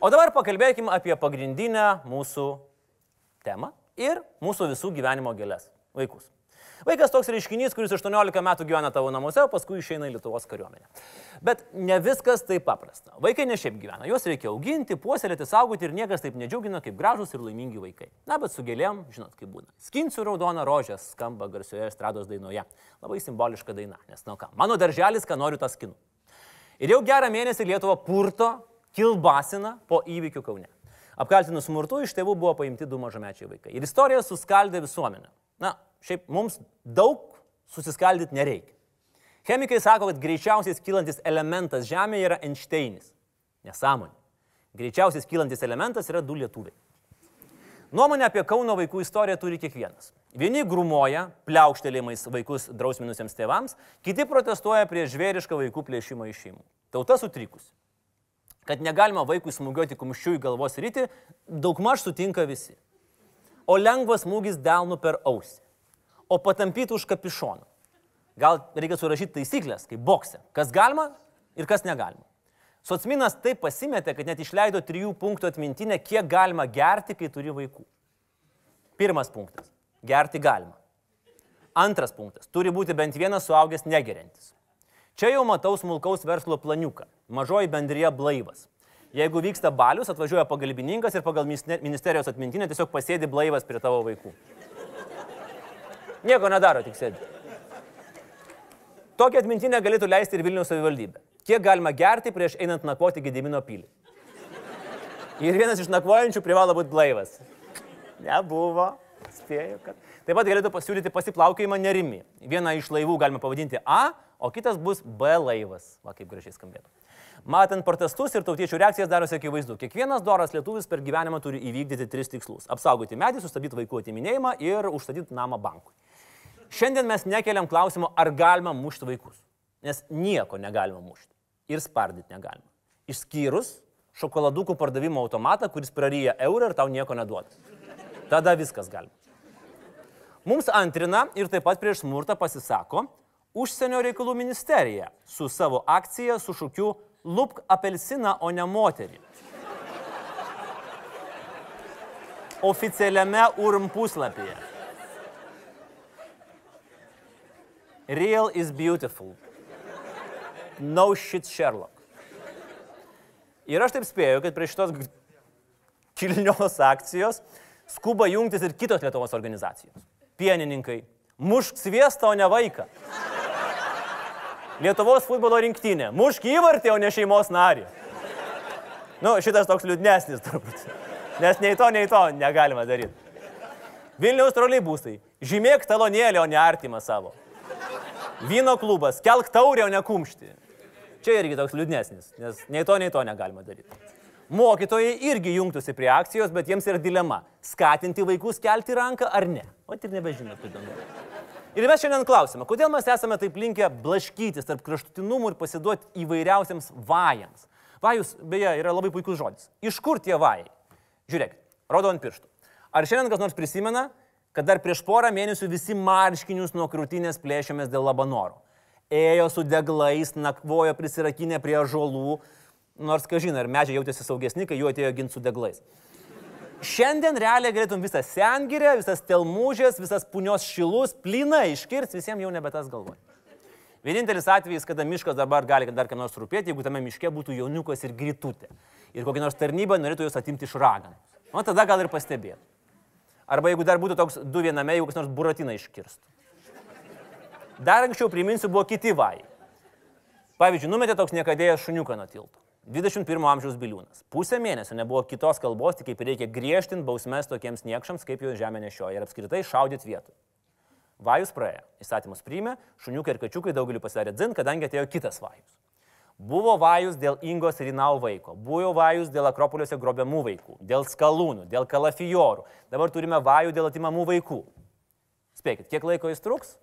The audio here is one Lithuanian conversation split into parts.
O dabar pakalbėkime apie pagrindinę mūsų temą ir mūsų visų gyvenimo gėlės - vaikus. Vaikas toks reiškinys, kuris 18 metų gyvena tavo namuose, o paskui išeina į Lietuvos kariuomenę. Bet ne viskas taip paprasta. Vaikai ne šiaip gyvena, juos reikia auginti, puoselėti, saugoti ir niekas taip nedžiugina kaip gražus ir laimingi vaikai. Na, bet su gėlėm, žinot, kaip būna. Skinsiu raudoną rožę skamba garsioje estrados dainoje. Labai simboliška daina, nes, na ką, mano darželis, ką noriu, tą skinu. Ir jau gerą mėnesį Lietuva purto, kilbasina po įvykių Kaune. Apkaltinus smurtu iš tėvų buvo paimti du mažamečiai vaikai. Ir istorija suskaldė visuomenę. Na, šiaip mums daug susiskaldyti nereikia. Chemikai sako, kad greičiausiai kylantis elementas Žemėje yra Einšteinis. Nesąmonė. Greičiausiai kylantis elementas yra du lietuviai. Nuomonę apie Kauno vaikų istoriją turi kiekvienas. Vieni grumoja, pliaukštelėjimais vaikus drausminusiems tėvams, kiti protestuoja prieš žvėrišką vaikų plėšimą iš šeimų. Tauta sutrikusi. Kad negalima vaikui smūgiuoti kumščių į galvos rytį, daugmaž sutinka visi. O lengvas smūgis delnu per ausį. O patampyti už kapišoną. Gal reikia surašyti taisyklės, kaip bokse. Kas galima ir kas negalima. Socminas taip pasimetė, kad net išleido trijų punktų atmintinę, kiek galima gerti, kai turi vaikų. Pirmas punktas - gerti galima. Antras punktas - turi būti bent vienas suaugęs negerintis. Čia jau matau smulkaus verslo planiuką - mažoji bendrija blaivas. Jeigu vyksta balius, atvažiuoja pagalbininkas ir pagal ministerijos atmintinę tiesiog pasėdi blaivas prie tavo vaikų. Nieko nedaro, tik sėdi. Tokią atmintinę galėtų leisti ir Vilniaus savivaldybė. Kiek galima gerti prieš einant nakvoti Gedimino pilį. Ir vienas iš nakvojančių privalo būti blaivas. Nebuvo. Spėju, kad. Taip pat galėtų pasiūlyti pasiplaukėjimą nerimi. Vieną iš laivų galima pavadinti A, o kitas bus B laivas. Va kaip gražiai skambėtų. Matant protestus ir tautiečių reakcijas darosi akivaizdu. Kiekvienas doras lietuvis per gyvenimą turi įvykdyti tris tikslus - apsaugoti medį, sustabdyti vaikų atiminėjimą ir užstatyti namą bankui. Šiandien mes nekeliam klausimo, ar galima mušti vaikus. Nes nieko negalima mušti. Ir spardyti negalima. Išskyrus šokoladukų pardavimo automatą, kuris praryja eurą ir tau nieko neduoda. Tada viskas galima. Mums antrina ir taip pat prieš smurtą pasisako Užsienio reikalų ministerija su savo akcija su šūkiu Lupk apelsiną, o ne moterį. Oficialiame URM puslapyje. Real is beautiful. No shit Sherlock. Ir aš taip spėju, kad prie šitos kilnios akcijos skuba jungtis ir kitos Lietuvos organizacijos. Pienininkai. Mušk sviestą, o ne vaiką. Lietuvos futbolo rinktinė. Mušk įvartį, o ne šeimos narį. Nu, šitas toks liūdnesnis turbūt. Nes nei to, nei to negalima daryti. Vilniaus troleibusai. Žymėk talonėlį, o ne artimą savo. Vyno klubas. Kelk taurę, o ne kumštį. Čia irgi toks liūdnesnis, nes nei to, nei to negalima daryti. Mokytojai irgi jungtųsi prie akcijos, bet jiems yra dilema - skatinti vaikus kelti ranką ar ne. O tik nebežinau, kaip ten. Ir mes šiandien klausime, kodėl mes esame taip linkę blaškytis tarp kraštutinumų ir pasiduoti įvairiausiams vajams. Vajus, beje, yra labai puikus žodis. Iš kur tie vajai? Žiūrėk, rodo ant pirštų. Ar šiandien kas nors prisimena, kad dar prieš porą mėnesių visi marškinius nuo krūtinės plėšėmės dėl labanoro? Ėjo su deglais, nakvojo prisirakinę prie žolų, nors, ką žinai, ar medžiai jautėsi saugesni, kai jų atėjo ginti su deglais. Šiandien realiai galėtum visą sengirę, visas telmūžės, visas punios šilus, plyna iškirs, visiems jau nebe tas galvoj. Vienintelis atvejis, kada miškas dabar gali dar kam nors rūpėti, jeigu tame miške būtų jauniukas ir gritutė. Ir kokia nors tarnyba norėtų juos atimti iš raganos. O tada gal ir pastebėtų. Arba jeigu dar būtų toks du viename, jeigu kas nors buratiną iškirstų. Dar anksčiau, priminsiu, buvo kiti vajai. Pavyzdžiui, numetė toks niekadėjas šuniuką nuo tilto. 21 amžiaus biliūnas. Pusę mėnesio nebuvo kitos kalbos, tik kaip reikia griežtinti bausmes tokiems niekšams, kaip jų žemė nešioja ir apskritai šaudyti vietų. Vajus praėjo, įstatymus priimė, šuniukai ir kačiukai daugeliu pasidarė dzin, kadangi atėjo kitas vajus. Buvo vajus dėl Ingos Rinau vaiko, buvo vajus dėl Akropoliuose grobiamų vaikų, dėl skalūnų, dėl kalafijorų, dabar turime vajų dėl atimamų vaikų. Spėkit, kiek laiko jis truks?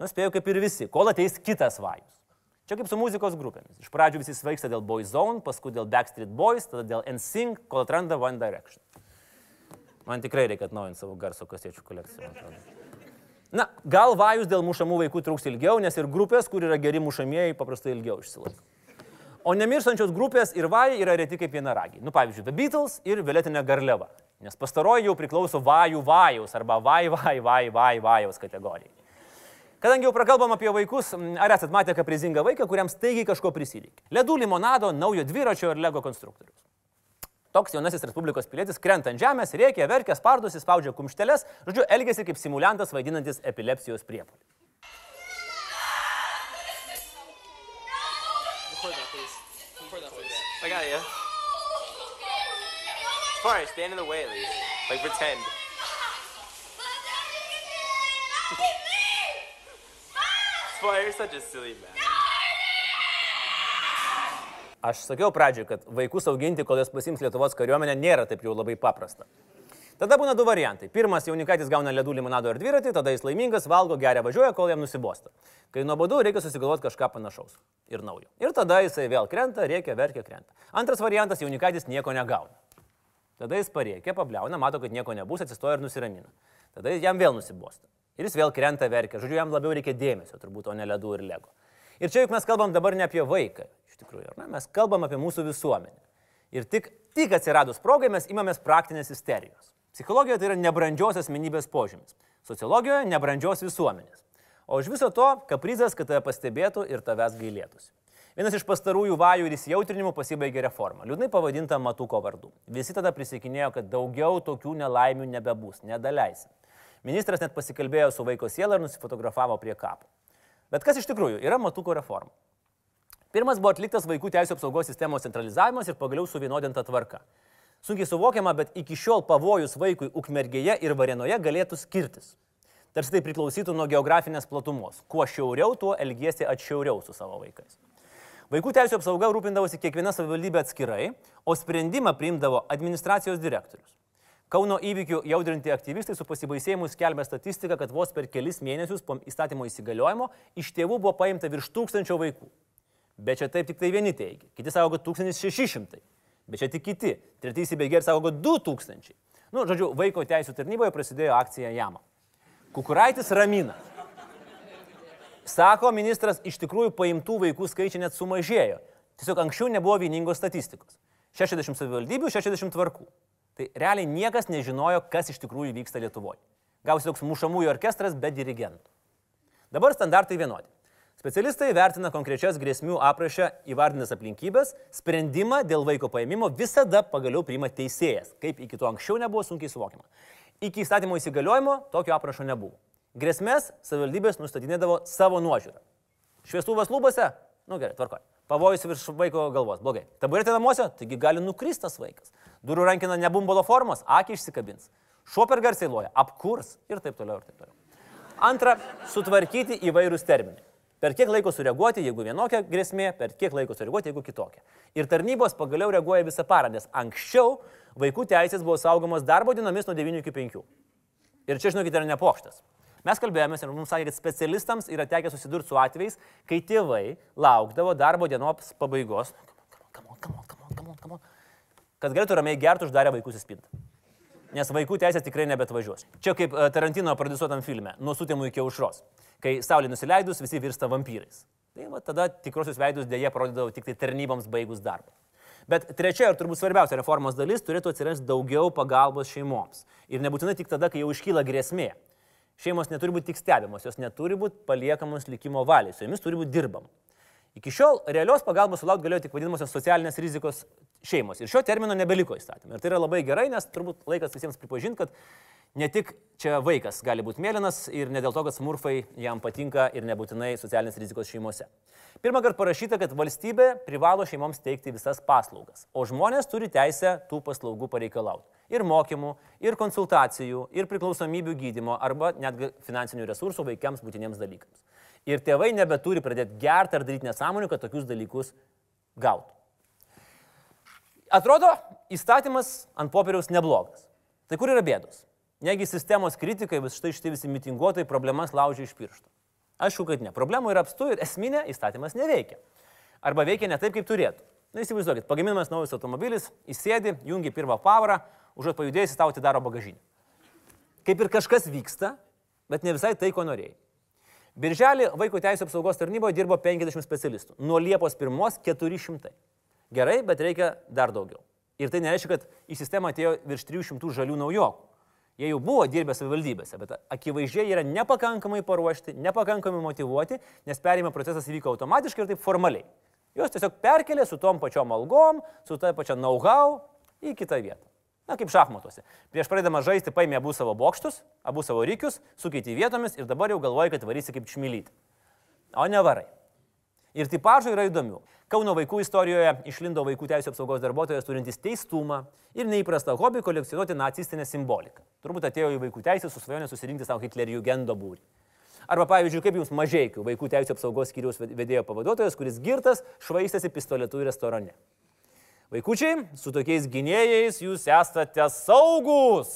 Nu, spėjau kaip ir visi, kol ateis kitas vajus. Čia kaip su muzikos grupėmis. Iš pradžių visi svaigsta dėl Boyzone, paskui dėl Backstreet Boys, tada dėl NSYNC, kol atranda One Direction. Man tikrai reikia atnaujinti savo garso kasiečių kolekciją. Na, gal vajus dėl mušamų vaikų truks ilgiau, nes ir grupės, kur yra geri mušamieji, paprastai ilgiau išsilaiko. O nemirštančios grupės ir vajai yra reti kaip vienaragiai. Nu, pavyzdžiui, The Beatles ir Violetinė garliava. Nes pastaroji jau priklauso vajų vajaus arba vaj, vaj, vaj, vaj, vajaus kategorijai. Kadangi jau prakalbam apie vaikus, ar esat matę kaprizingą vaiką, kuriam staigiai kažko prisireikia? Ledų limonado, naujo dviračio ir lego konstruktorius. Toks jaunasis Respublikos pilietis krenta ant žemės, rėkia, verkia, spardosi, spaudžia kumšteles, žodžiu, elgesi kaip simuliantas vaidinantis epilepsijos priepolį. Fine, stand in the way at least. Like pretend. Spire, you're such a silly man. Aš sakiau pradžioje, kad vaikus auginti, kol jas pasims Lietuvos kariuomenė, nėra taip jau labai paprasta. Tada būna du variantai. Pirmas, jaunikaitis gauna ledų limonado ir dviratį, tada jis laimingas, valgo, geria, važiuoja, kol jam nusibosta. Kai nuobodu, reikia susigalvoti kažką panašaus ir naujo. Ir tada jisai vėl krenta, reikia, verkia, krenta. Antras variantas, jaunikaitis nieko negauna. Tada jis parėkia, pabliauna, mato, kad nieko nebus, atsistoja ir nusiramina. Tada jam vėl nusibosta. Ir jis vėl krenta, verkia. Žodžiu, jam labiau reikia dėmesio, turbūt, o ne ledų ir lego. Ir čia juk mes kalbam dabar ne apie vaiką, iš tikrųjų, ne? Mes kalbam apie mūsų visuomenę. Ir tik, tik atsiradus progai mes imamės praktinės isterijos. Psichologijoje tai yra nebrandžios asmenybės požymis. Sociologijoje nebrandžios visuomenės. O už viso to kaprizas, kad tave pastebėtų ir tavęs gailėtųsi. Vienas iš pastarųjų vajų ir įsijautrinimų pasibaigė reforma, liūdnai pavadinta Matuko vardu. Visi tada prisikinėjo, kad daugiau tokių nelaimių nebebus, nedaleisim. Ministras net pasikalbėjo su vaiko siela ir nusifotografavo prie kapo. Bet kas iš tikrųjų yra Matuko reforma? Pirmas buvo atliktas vaikų teisų apsaugos sistemos centralizavimas ir pagaliau suvienodinta tvarka. Sunkiai suvokiama, bet iki šiol pavojus vaikui Ukmergėje ir Varenoje galėtų skirtis. Tarsi tai priklausytų nuo geografinės platumos. Kuo šiauriau, tuo elgiesi atšiauriau su savo vaikais. Vaikų teisų apsauga rūpindavosi kiekviena savivaldybė atskirai, o sprendimą priimdavo administracijos direktorius. Kauno įvykių jaudrinti aktyvistai su pasibaisėjimu skelbė statistiką, kad vos per kelis mėnesius po įstatymo įsigaliojimo iš tėvų buvo paimta virš tūkstančio vaikų. Bet čia taip tik tai vieni teigia, kiti sako, kad 1600, bet čia tik kiti, treti įsibėgė ir sako, kad 2000. Nu, žodžiu, vaiko teisų tarnyboje prasidėjo akcija Jama. Kukuraitis ramina. Sako ministras, iš tikrųjų paimtų vaikų skaičiai net sumažėjo. Tiesiog anksčiau nebuvo vieningos statistikos. 60 savivaldybių, 60 tvarkų. Tai realiai niekas nežinojo, kas iš tikrųjų vyksta Lietuvoje. Gausi toks mušamųjų orkestras be dirigentų. Dabar standartai vienodi. Specialistai vertina konkrečias grėsmių aprašę įvardinęs aplinkybės, sprendimą dėl vaiko paėmimo visada pagaliau priima teisėjas, kaip iki to anksčiau nebuvo sunkiai suvokiama. Iki įstatymo įsigaliojimo tokio aprašo nebuvo. Grėsmės savivaldybės nustatinėdavo savo nuožiūrą. Šviestuvas lūbose? Nu gerai, tvarkoj. Pavojus virš vaiko galvos, blogai. Taburetė namuose, taigi gali nukristas vaikas. Durų rankina nebumbolo formos, akį išsikabins. Šuo per garsiai loja, apkurs ir taip toliau ir taip toliau. Antra, sutvarkyti įvairūs terminai. Per kiek laiko sureaguoti, jeigu vienokia grėsmė, per kiek laiko sureaguoti, jeigu kitokia. Ir tarnybos pagaliau reaguoja visą parą, nes anksčiau vaikų teisės buvo saugomos darbo dienomis nuo 9 iki 5. Ir čia, žinokit, yra nepokštas. Mes kalbėjomės ir mums sakė, kad specialistams yra tekę susidurti su atvejais, kai tėvai laukdavo darbo dienos pabaigos, come on, come on, come on, come on, come on, kad galėtų ramiai gerti uždarę vaikus į spintą. Nes vaikų teisės tikrai nebetvažiuos. Čia kaip e, Tarantino produsuotam filme, nuo sutimų iki aušros. Kai saulė nusileidus, visi virsta vampyrais. Tai va, tada tikrosius veidus dėje parodydavo tik tai tarnyboms baigus darbą. Bet trečia ir turbūt svarbiausia reformos dalis turėtų atsirasti daugiau pagalbos šeimoms. Ir nebūtinai tik tada, kai jau iškyla grėsmė. Šeimos neturi būti tik stebimos, jos neturi būti paliekamos likimo valiai, su jomis turi būti dirbama. Iki šiol realios pagalbos sulaukti galėjo tik vadinamosios socialinės rizikos šeimos. Ir šio termino nebeliko įstatymė. Ir tai yra labai gerai, nes turbūt laikas visiems pripažinti, kad ne tik čia vaikas gali būti mėlynas ir ne dėl to, kad smurfai jam patinka ir nebūtinai socialinės rizikos šeimose. Pirmą kartą parašyta, kad valstybė privalo šeimoms teikti visas paslaugas, o žmonės turi teisę tų paslaugų pareikalauti ir mokymų, ir konsultacijų, ir priklausomybių gydimo arba netgi finansinių resursų vaikiams būtiniems dalykams. Ir tėvai nebeturi pradėti gerti ar daryti nesąmonių, kad tokius dalykus gautų. Atrodo, įstatymas ant popieriaus neblogas. Tai kur yra bėdos? Negi sistemos kritikai, vis štai šitie visi mitinguotojai problemas laužia iš piršto. Aišku, kad ne. Problemų yra apstu ir esminė įstatymas neveikia. Arba veikia ne taip, kaip turėtų. Na įsivaizduokit, pagaminamas naujas automobilis, įsėdi, jungi pirmą pavarą, užuot pajudėjęs tau atidaro bagažinį. Kaip ir kažkas vyksta, bet ne visai tai, ko norėjai. Birželį vaiko teisų apsaugos tarnyboje dirbo 50 specialistų. Nuo Liepos 1 400. Gerai, bet reikia dar daugiau. Ir tai nereiškia, kad į sistemą atėjo virš 300 žalių naujokų. Jie jau buvo dirbę savivaldybėse, bet akivaizdžiai yra nepakankamai paruošti, nepakankamai motivuoti, nes perėjimo procesas įvyko automatiškai ir taip formaliai. Jos tiesiog perkelė su tom pačiom algom, su ta pačia know-how į kitą vietą. Na, kaip šachmatuose. Prieš pradedama žaisti paėmė abu savo bokštus, abu savo rykius, sukeitė vietomis ir dabar jau galvoja, kad varysi kaip čmilyti. O ne varai. Ir tipažų yra įdomių. Kauno vaikų istorijoje išlindo vaikų teisų apsaugos darbuotojas turintis teistumą ir neįprastą hobį kolekcionuoti nacistinę simboliką. Turbūt atėjo į vaikų teisę su svajonė susirinkti savo Hitlerijų gendo būrį. Arba pavyzdžiui, kaip jums mažiekių vaikų teisų apsaugos skyriaus vedėjo pavaduotojas, kuris girtas švaistėsi pistoletų restorane. Vaikučiai, su tokiais gynėjais jūs esate saugus.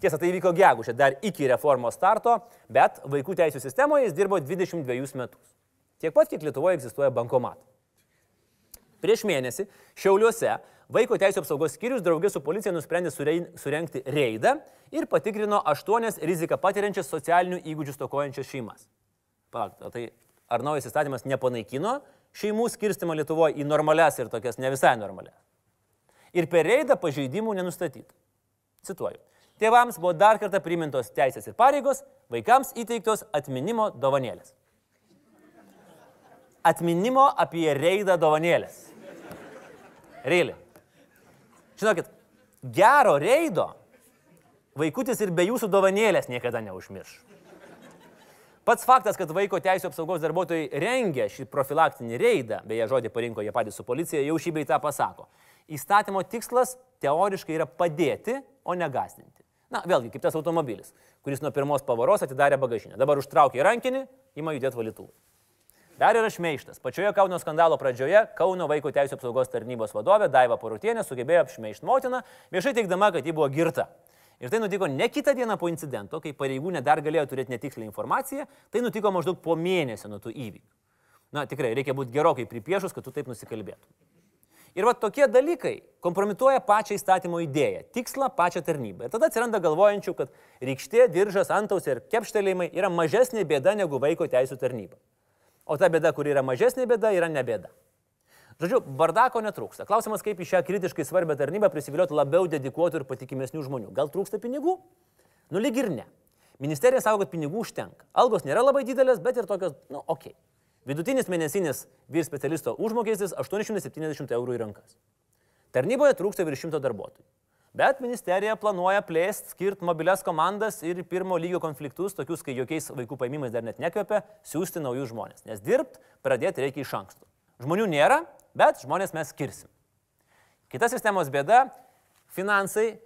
Tiesa, tai vyko gegužė, dar iki reformos starto, bet vaikų teisų sistemoje jis dirbo 22 metus. Tiek pat, kiek Lietuvoje egzistuoja bankomatai. Prieš mėnesį Šiauliuose Vaiko teisų apsaugos skyrius draugė su policija nusprendė surenkti reidą ir patikrino aštuonias riziką patiriančias socialinių įgūdžių stokojančias šeimas. Palauk, tai ar naujas įstatymas nepanaikino šeimų skirstimą Lietuvoje į normales ir tokias ne visai normales? Ir per reidą pažeidimų nenustatyta. Cituoju. Tėvams buvo dar kartą primintos teisės ir pareigos, vaikams įteiktos atminimo dovanėlės. Atminimo apie reidą dovanėlės. Reiliai. Žinokit, gero reido vaikutis ir be jūsų dovanėlės niekada neužmirš. Pats faktas, kad vaiko teisų apsaugos darbuotojai rengia šį profilaktinį reidą, beje, žodį parinko jie patys su policija, jau šį beitą pasako. Įstatymo tikslas teoriškai yra padėti, o ne gazdinti. Na, vėlgi, kaip tas automobilis, kuris nuo pirmos pavaros atidarė bagažinę. Dabar užtraukė rankinį, ima judėti valytuvą. Dar yra šmeištas. Pačioje Kauno skandalo pradžioje Kauno vaiko teisų apsaugos tarnybos vadovė Daiva Parutienė sugebėjo apšmeišti motiną, viešai teikdama, kad ji buvo girta. Ir tai nutiko ne kitą dieną po incidento, kai pareigūnė dar galėjo turėti netikslę informaciją, tai nutiko maždaug po mėnesio nuo tų įvykių. Na tikrai, reikia būti gerokai pripiešus, kad tu taip nusikalbėtum. Ir va tokie dalykai kompromituoja pačią įstatymo idėją, tikslą pačią tarnybą. Ir tada atsiranda galvojančių, kad rykštė, diržas, antaus ir kepštelėjimai yra mažesnė bėda negu vaiko teisų tarnyba. O ta bėda, kuri yra mažesnė bėda, yra ne bėda. Žodžiu, bardako netrūksta. Klausimas, kaip į šią kritiškai svarbią tarnybą prisivilioti labiau dedikuotų ir patikimesnių žmonių. Gal trūksta pinigų? Nu lyg ir ne. Ministerija sako, kad pinigų užtenka. Algos nėra labai didelės, bet ir tokios, nu, ok. Vidutinis mėnesinis vyr specialisto užmokestis 870 eurų į rankas. Tarnyboje trūksta virš 100 darbuotojų. Bet ministerija planuoja plėsti, skirti mobilias komandas ir pirmo lygio konfliktus, tokius, kai jokiais vaikų paimimais dar net nekvepia, siūsti naujus žmonės. Nes dirbti pradėti reikia iš anksto. Žmonių nėra, bet žmonės mes skirsim. Kita sistemos bėda - finansai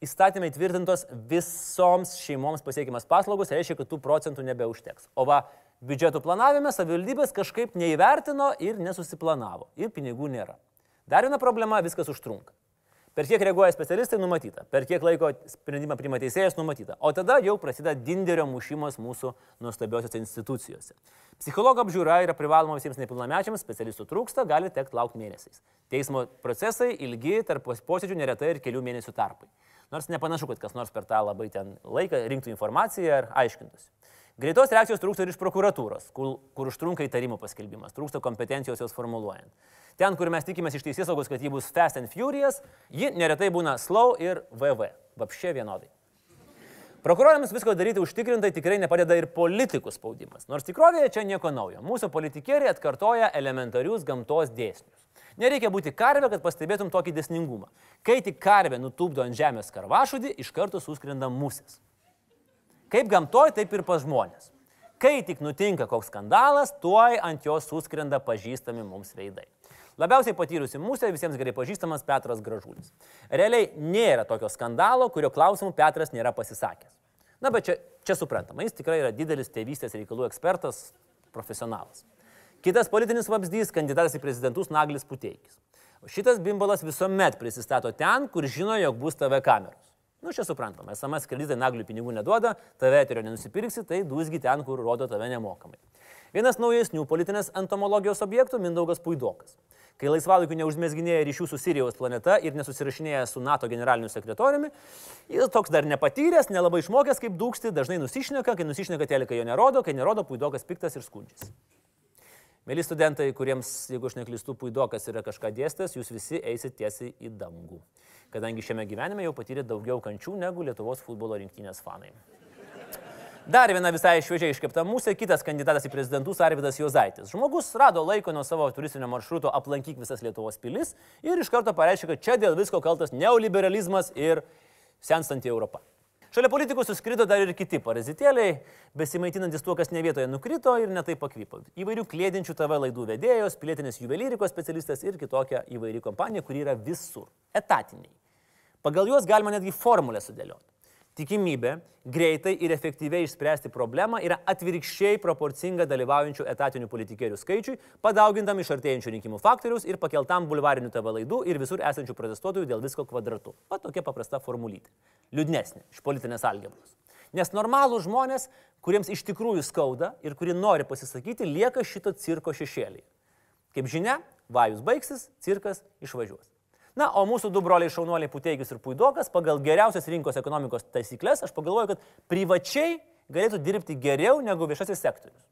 įstatymai tvirtintos visoms šeimoms pasiekimas paslaugos, reiškia, kad tų procentų nebeužteks. O va, biudžetų planavime savivaldybės kažkaip neįvertino ir nesusiplanavo. Ir pinigų nėra. Dar viena problema - viskas užtrunka. Per kiek reaguoja specialistai numatyta, per kiek laiko sprendimą priima teisėjas numatyta. O tada jau prasideda dinderio mušimas mūsų nuostabiosiose institucijose. Psichologo apžiūra yra privaloma visiems nepilnamečiams, specialistų trūksta, gali tekti laukti mėnesiais. Teismo procesai ilgi, tarp posėdžių neretai ir kelių mėnesių tarpai. Nors nepanašu, kad kas nors per tą labai ten laiką rinktų informaciją ar aiškintųsi. Greitos reakcijos trūksta ir iš prokuratūros, kur, kur užtrunka įtarimo paskelbimas, trūksta kompetencijos jos formuluojant. Ten, kur mes tikimės iš teisės saugos, kad ji bus fast and furious, ji neretai būna slow ir VV. Vapšė vienodai. Prokurorams visko daryti užtikrintai tikrai nepadeda ir politikų spaudimas. Nors tikrovėje čia nieko naujo. Mūsų politikieriai atkartoja elementarius gamtos dėsnius. Nereikia būti karvė, kad pastebėtum tokį desningumą. Kai tik karvė nutupdo ant žemės karvašudį, iš karto suskrenda musės. Kaip gamtoj, taip ir pas žmonės. Kai tik nutinka koks skandalas, tuoj ant jos suskrenda pažįstami mums veidai. Labiausiai patyrusi mūsų visiems gerai pažįstamas Petras Gražulis. Realiai nėra tokio skandalo, kurio klausimų Petras nėra pasisakęs. Na, bet čia, čia suprantama, jis tikrai yra didelis tėvystės reikalų ekspertas, profesionalas. Kitas politinis vabzdys - kandidatas į prezidentus Naglis Puteikis. Šitas bimbalas visuomet prisistato ten, kur žino, jog bus TV kameros. Nu, čia suprantama, SMS kreditai naglių pinigų neduoda, tave eterio nenusipirksi, tai dūsgi ten, kur rodo tave nemokamai. Vienas naujesnių politinės entomologijos objektų - Mindaugas Puidokas. Kai laisvalaikiu neužmėsginėja ryšių su Sirijos planeta ir nesusirašinėja su NATO generaliniu sekretoriumi, jis toks dar nepatyręs, nelabai išmokęs kaip dūksti, dažnai nusišneka, kai nusišneka telika jo nerodo, kai nerodo puidokas piktas ir skundžiasi. Mėly studentai, kuriems, jeigu aš neklystu, puidokas yra kažką dėstęs, jūs visi eisit tiesiai į dangų, kadangi šiame gyvenime jau patyrė daugiau kančių negu Lietuvos futbolo rinktinės fanai. Dar viena visai šviežiai iškepta mūsų, kitas kandidatas į prezidentus Arvidas Jozaitis. Žmogus rado laiko nuo savo turistinio maršruto aplankyk visas Lietuvos pilis ir iš karto pareiškė, kad čia dėl visko kaltas neoliberalizmas ir senstanti Europa. Šalia politikų suskrido dar ir kiti parazitėliai, besimaitinantis tuo, kas ne vietoje nukrito ir netai pakvypo. Įvairių klėdinčių TV laidų vedėjos, pilietinės juvelyrikos specialistas ir kitokia įvairi kompanija, kuri yra visur. Etatiniai. Pagal juos galima netgi formulę sudėlioti. Tikimybė greitai ir efektyviai išspręsti problemą yra atvirkščiai proporcinga dalyvaujančių etatinių politikierių skaičiui, padaugintam iš artėjančių rinkimų faktoriaus ir pakeltam bulvarinių TV laidų ir visur esančių protestuotojų dėl visko kvadratu. O tokia paprasta formulytė. Liūdnesnė iš politinės algebros. Nes normalūs žmonės, kuriems iš tikrųjų skauda ir kurie nori pasisakyti, lieka šito cirko šešėlį. Kaip žinia, vajus baigsis, cirkas išvažiuos. Na, o mūsų du broliai šaunuoliai Puteikis ir Puidokas pagal geriausias rinkos ekonomikos taisyklės, aš pagalvoju, kad privačiai galėtų dirbti geriau negu viešasis sektorius.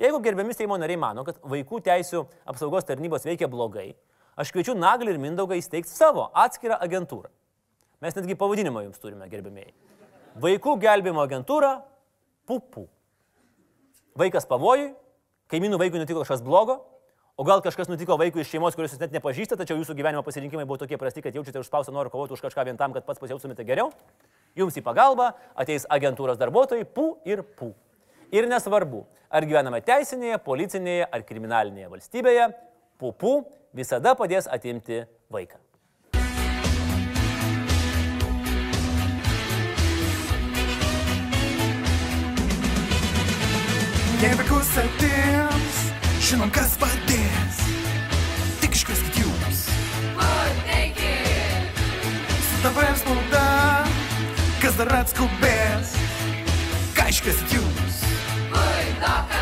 Jeigu gerbiami Seimo nariai mano, kad vaikų teisų apsaugos tarnybos veikia blogai, aš kviečiu Naglį ir Mindaugą įsteigti savo atskirą agentūrą. Mes netgi pavadinimą jums turime, gerbėmėjai. Vaikų gelbėjimo agentūra Pupų. Vaikas pavojui, kaimynų vaikui nutiko kažkas blogo, O gal kažkas nutiko vaikui iš šeimos, kurios jūs net nepažįstate, tačiau jūsų gyvenimo pasirinkimai buvo tokie prasti, kad jaučiate užspaustą norą kovoti už kažką vien tam, kad pats pasijautumėte geriau? Jums į pagalbą ateis agentūros darbuotojai PU ir PU. Ir nesvarbu, ar gyvename teisinėje, policinėje ar kriminalinėje valstybėje, PUPU visada padės atimti vaiką. Jei vaikus atims, žinom, kas padės. Dabei nur da, Kazaratsko Bass, Kaischkes Tunes. Война!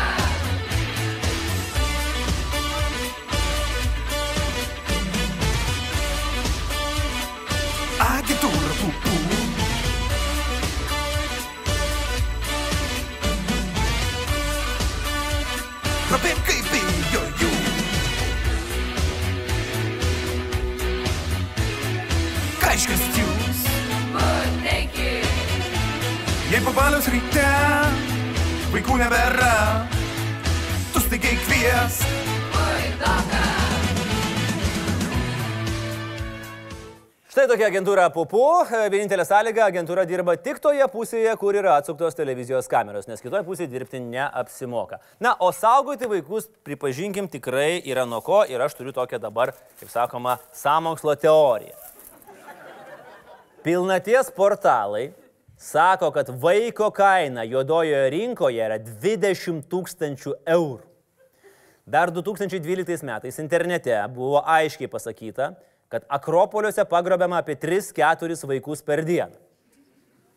Tokia agentūra Pupu. Vienintelė sąlyga - agentūra dirba tik toje pusėje, kur yra atsuktos televizijos kameros, nes kitoje pusėje dirbti neapsimoka. Na, o saugoti vaikus, pripažinkim, tikrai yra nuo ko ir aš turiu tokią dabar, kaip sakoma, samokslo teoriją. Pilnaties portalai sako, kad vaiko kaina juodojoje rinkoje yra 20 tūkstančių eurų. Dar 2012 metais internete buvo aiškiai pasakyta, kad Akropoliuose pagrobiama apie 3-4 vaikus per dieną.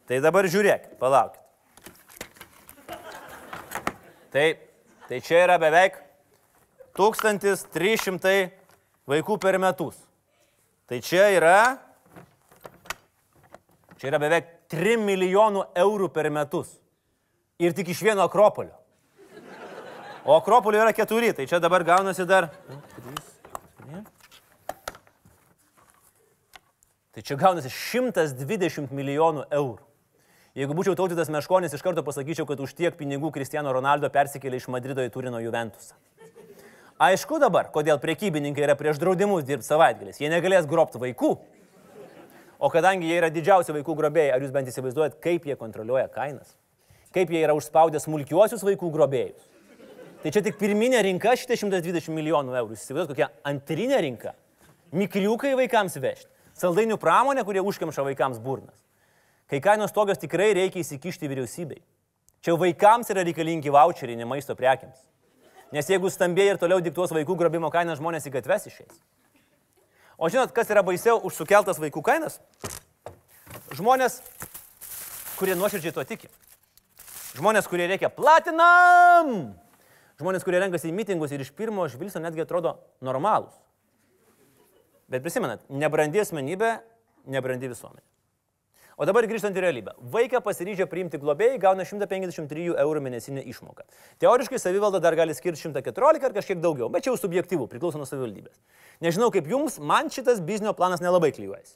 Tai dabar žiūrėk, palaukit. Tai, tai čia yra beveik 1300 vaikų per metus. Tai čia yra, čia yra beveik 3 milijonų eurų per metus. Ir tik iš vieno Akropolio. O Akropolio yra keturi, tai čia dabar gaunasi dar. Tai čia gaunasi 120 milijonų eurų. Jeigu būčiau tautytas Meškonis, iš karto pasakyčiau, kad už tiek pinigų Cristiano Ronaldo persikėlė iš Madrido į Turino Juventusą. Aišku dabar, kodėl prekybininkai yra prieš draudimus dirbti savaitgaliais. Jie negalės grobti vaikų. O kadangi jie yra didžiausi vaikų grobėjai, ar jūs bent įsivaizduojat, kaip jie kontroliuoja kainas? Kaip jie yra užspaudę smulkiuosius vaikų grobėjus? Tai čia tik pirminė rinka šitie 120 milijonų eurų. Įsivaizduojat, kokia antrinė rinka. Mikriukai vaikams vežti. Saldainių pramonė, kurie užkemša vaikams burnas. Kai kainos tokios tikrai reikia įsikišti vyriausybei. Čia vaikams yra reikalingi voucheriai, ne maisto prekiams. Nes jeigu stambiai ir toliau diktuos vaikų grobimo kainą, žmonės į gatves išeis. O žinot, kas yra baisiau už sukeltas vaikų kainas? Žmonės, kurie nuoširdžiai to tiki. Žmonės, kurie reikia platinam. Žmonės, kurie renkasi į mitingus ir iš pirmo žvilgsnio netgi atrodo normalūs. Bet prisimenat, nebrandi asmenybė, nebrandi visuomenė. O dabar grįžtant į realybę. Vaiką pasiryžę priimti globėjai gauna 153 eurų mėnesinę išmoką. Teoriškai savivalda dar gali skirti 114 ar kažkiek daugiau, bet čia jau subjektyvų, priklauso nuo savivaldybės. Nežinau kaip jums, man šitas biznio planas nelabai klyjuojasi.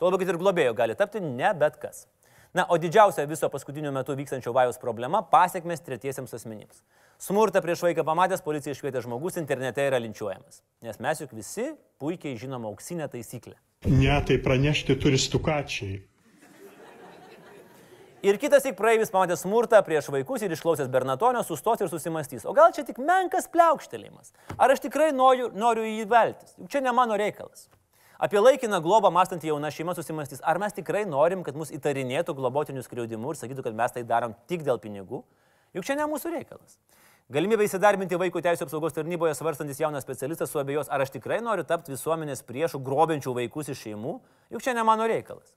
Tuo labiau, kad ir globėjo gali tapti ne bet kas. Na, o didžiausia viso paskutiniu metu vykstančio vajus problema - pasiekmes tretiesiems asmenims. Smurtą prieš vaiką pamatęs policija iškvietė žmogus internete yra linčiuojamas. Nes mes juk visi puikiai žinom auksinę taisyklę. Ne, tai pranešti turi stukačiai. Ir kitas tik praeivis pamatęs smurtą prieš vaikus ir išklausęs Bernatonio sustos ir susimastys. O gal čia tik menkas pliaukštelėjimas? Ar aš tikrai noriu, noriu jį veltis? Juk čia ne mano reikalas. Apie laikiną globą mąstantį jauna šeima susimastys, ar mes tikrai norim, kad mus įtarinėtų globotinių skriaudimų ir sakytų, kad mes tai darom tik dėl pinigų? Juk čia ne mūsų reikalas. Galimybė įsidarbinti vaiko teisų apsaugos tarnyboje svarstantis jaunas specialistas suabejos, ar aš tikrai noriu tapti visuomenės priešų, grobiančių vaikus iš šeimų, juk čia ne mano reikalas.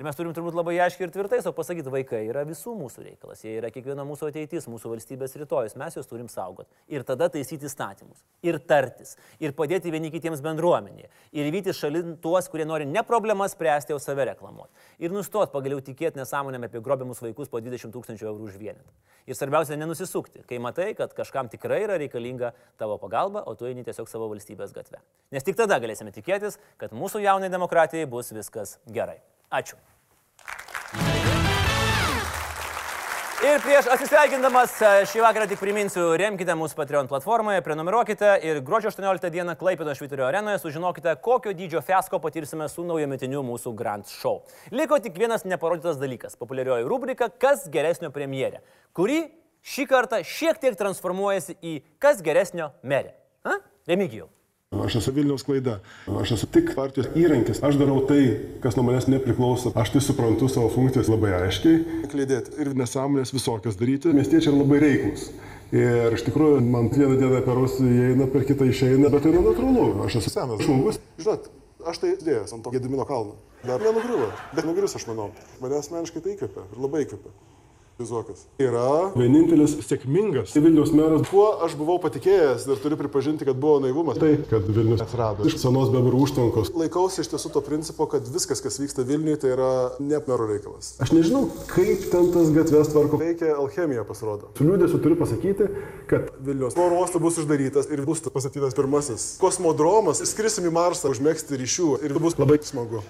Ir mes turim turbūt labai aiškiai ir tvirtai savo pasakyti, vaikai yra visų mūsų reikalas, jie yra kiekvieno mūsų ateitis, mūsų valstybės rytojus, mes juos turim saugoti. Ir tada taisyti įstatymus, ir tartis, ir padėti vieni kitiems bendruomenėje, ir vyti šalin tuos, kurie nori ne problemas spręsti, o save reklamuoti. Ir nustot pagaliau tikėti nesąmonėm apie grobiamus vaikus po 20 tūkstančių eurų už vienetą. Ir svarbiausia, nenusisukti, kai matai, kad kažkam tikrai yra reikalinga tavo pagalba, o tu eini tiesiog savo valstybės gatve. Nes tik tada galėsime tikėtis, kad mūsų jaunai demokratijai bus viskas gerai. Ačiū. Ir prieš atsisveikindamas e, šį vakarą tik priminsiu, remkite mūsų Patreon platformoje, prenumeruokite ir gruodžio 18 dieną Klaipėdo Švitorio arenoje sužinokite, kokio dydžio fiasko patirsime su naujometiniu mūsų Grand Show. Liko tik vienas neparodytas dalykas - populiarioji rubrika Kas geresnio premjerė, kuri šį kartą šiek tiek transformuojasi į Kas geresnio merė. Remigijau. Aš esu Vilniaus klaida. Aš esu tik partijos įrankis. Aš darau tai, kas nuo manęs nepriklauso. Aš tai suprantu savo funkcijas labai aiškiai. Klydėti ir nesąmonės visokias daryti. Miestiečiai yra labai reiklus. Ir iš tikrųjų, man vieną dieną per ausį įeina, per kitą išeina, bet tai yra natūralu. Aš esu senas žmogus. Žinot, aš tai dėjęs ant to Gedimino kalno. Dar nenugriuvo. Bet nugrius, aš manau. Mane asmeniškai tai įkvėpia ir labai įkvėpia. Zuokas. Yra vienintelis sėkmingas Vilnius meras. Kuo aš buvau patikėjęs ir turiu pripažinti, kad buvo naivumas. Tai, kad Vilnius atsirado iš senos bebrų užtvankos. Laikausi iš tiesų to principo, kad viskas, kas vyksta Vilniuje, tai yra ne mero reikalas. Aš nežinau, kaip ten tas gatves tvarko. Veikia alchemija, pasirodo. Su liūdėsiu turiu pasakyti, kad Vilnius oro uostas bus uždarytas ir bus pastatytas pirmasis. Kosmodromas, skrisim į Marsą, užmėgsti ryšių ir bus labai smagu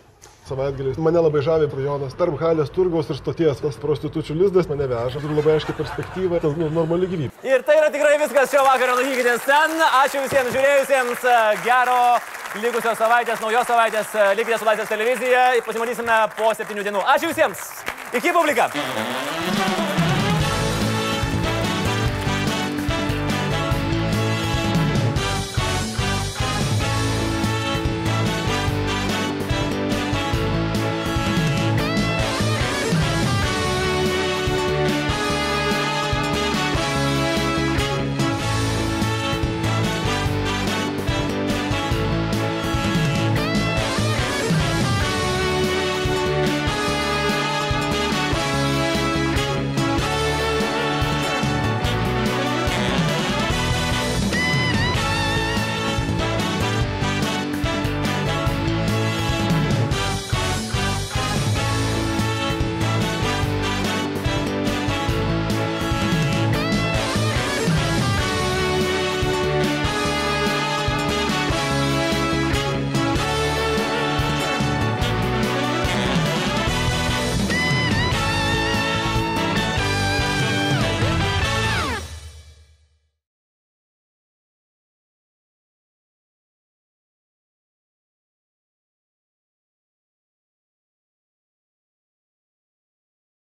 savaitgaliais. Mane labai žavė rajonas tarp Halės turgaus ir stoties. Tas prostitučių lizdas mane veža. Turiu labai aiškiai perspektyvą, tas nu, normali gyvybė. Ir tai yra tikrai viskas šio vakaro laikykitės ten. Ačiū visiems žiūrėjusiems. Gero likusios savaitės, naujos savaitės. Likite su Laisvės televizija. Pasimatysime po septynių dienų. Ačiū visiems. Iki publika.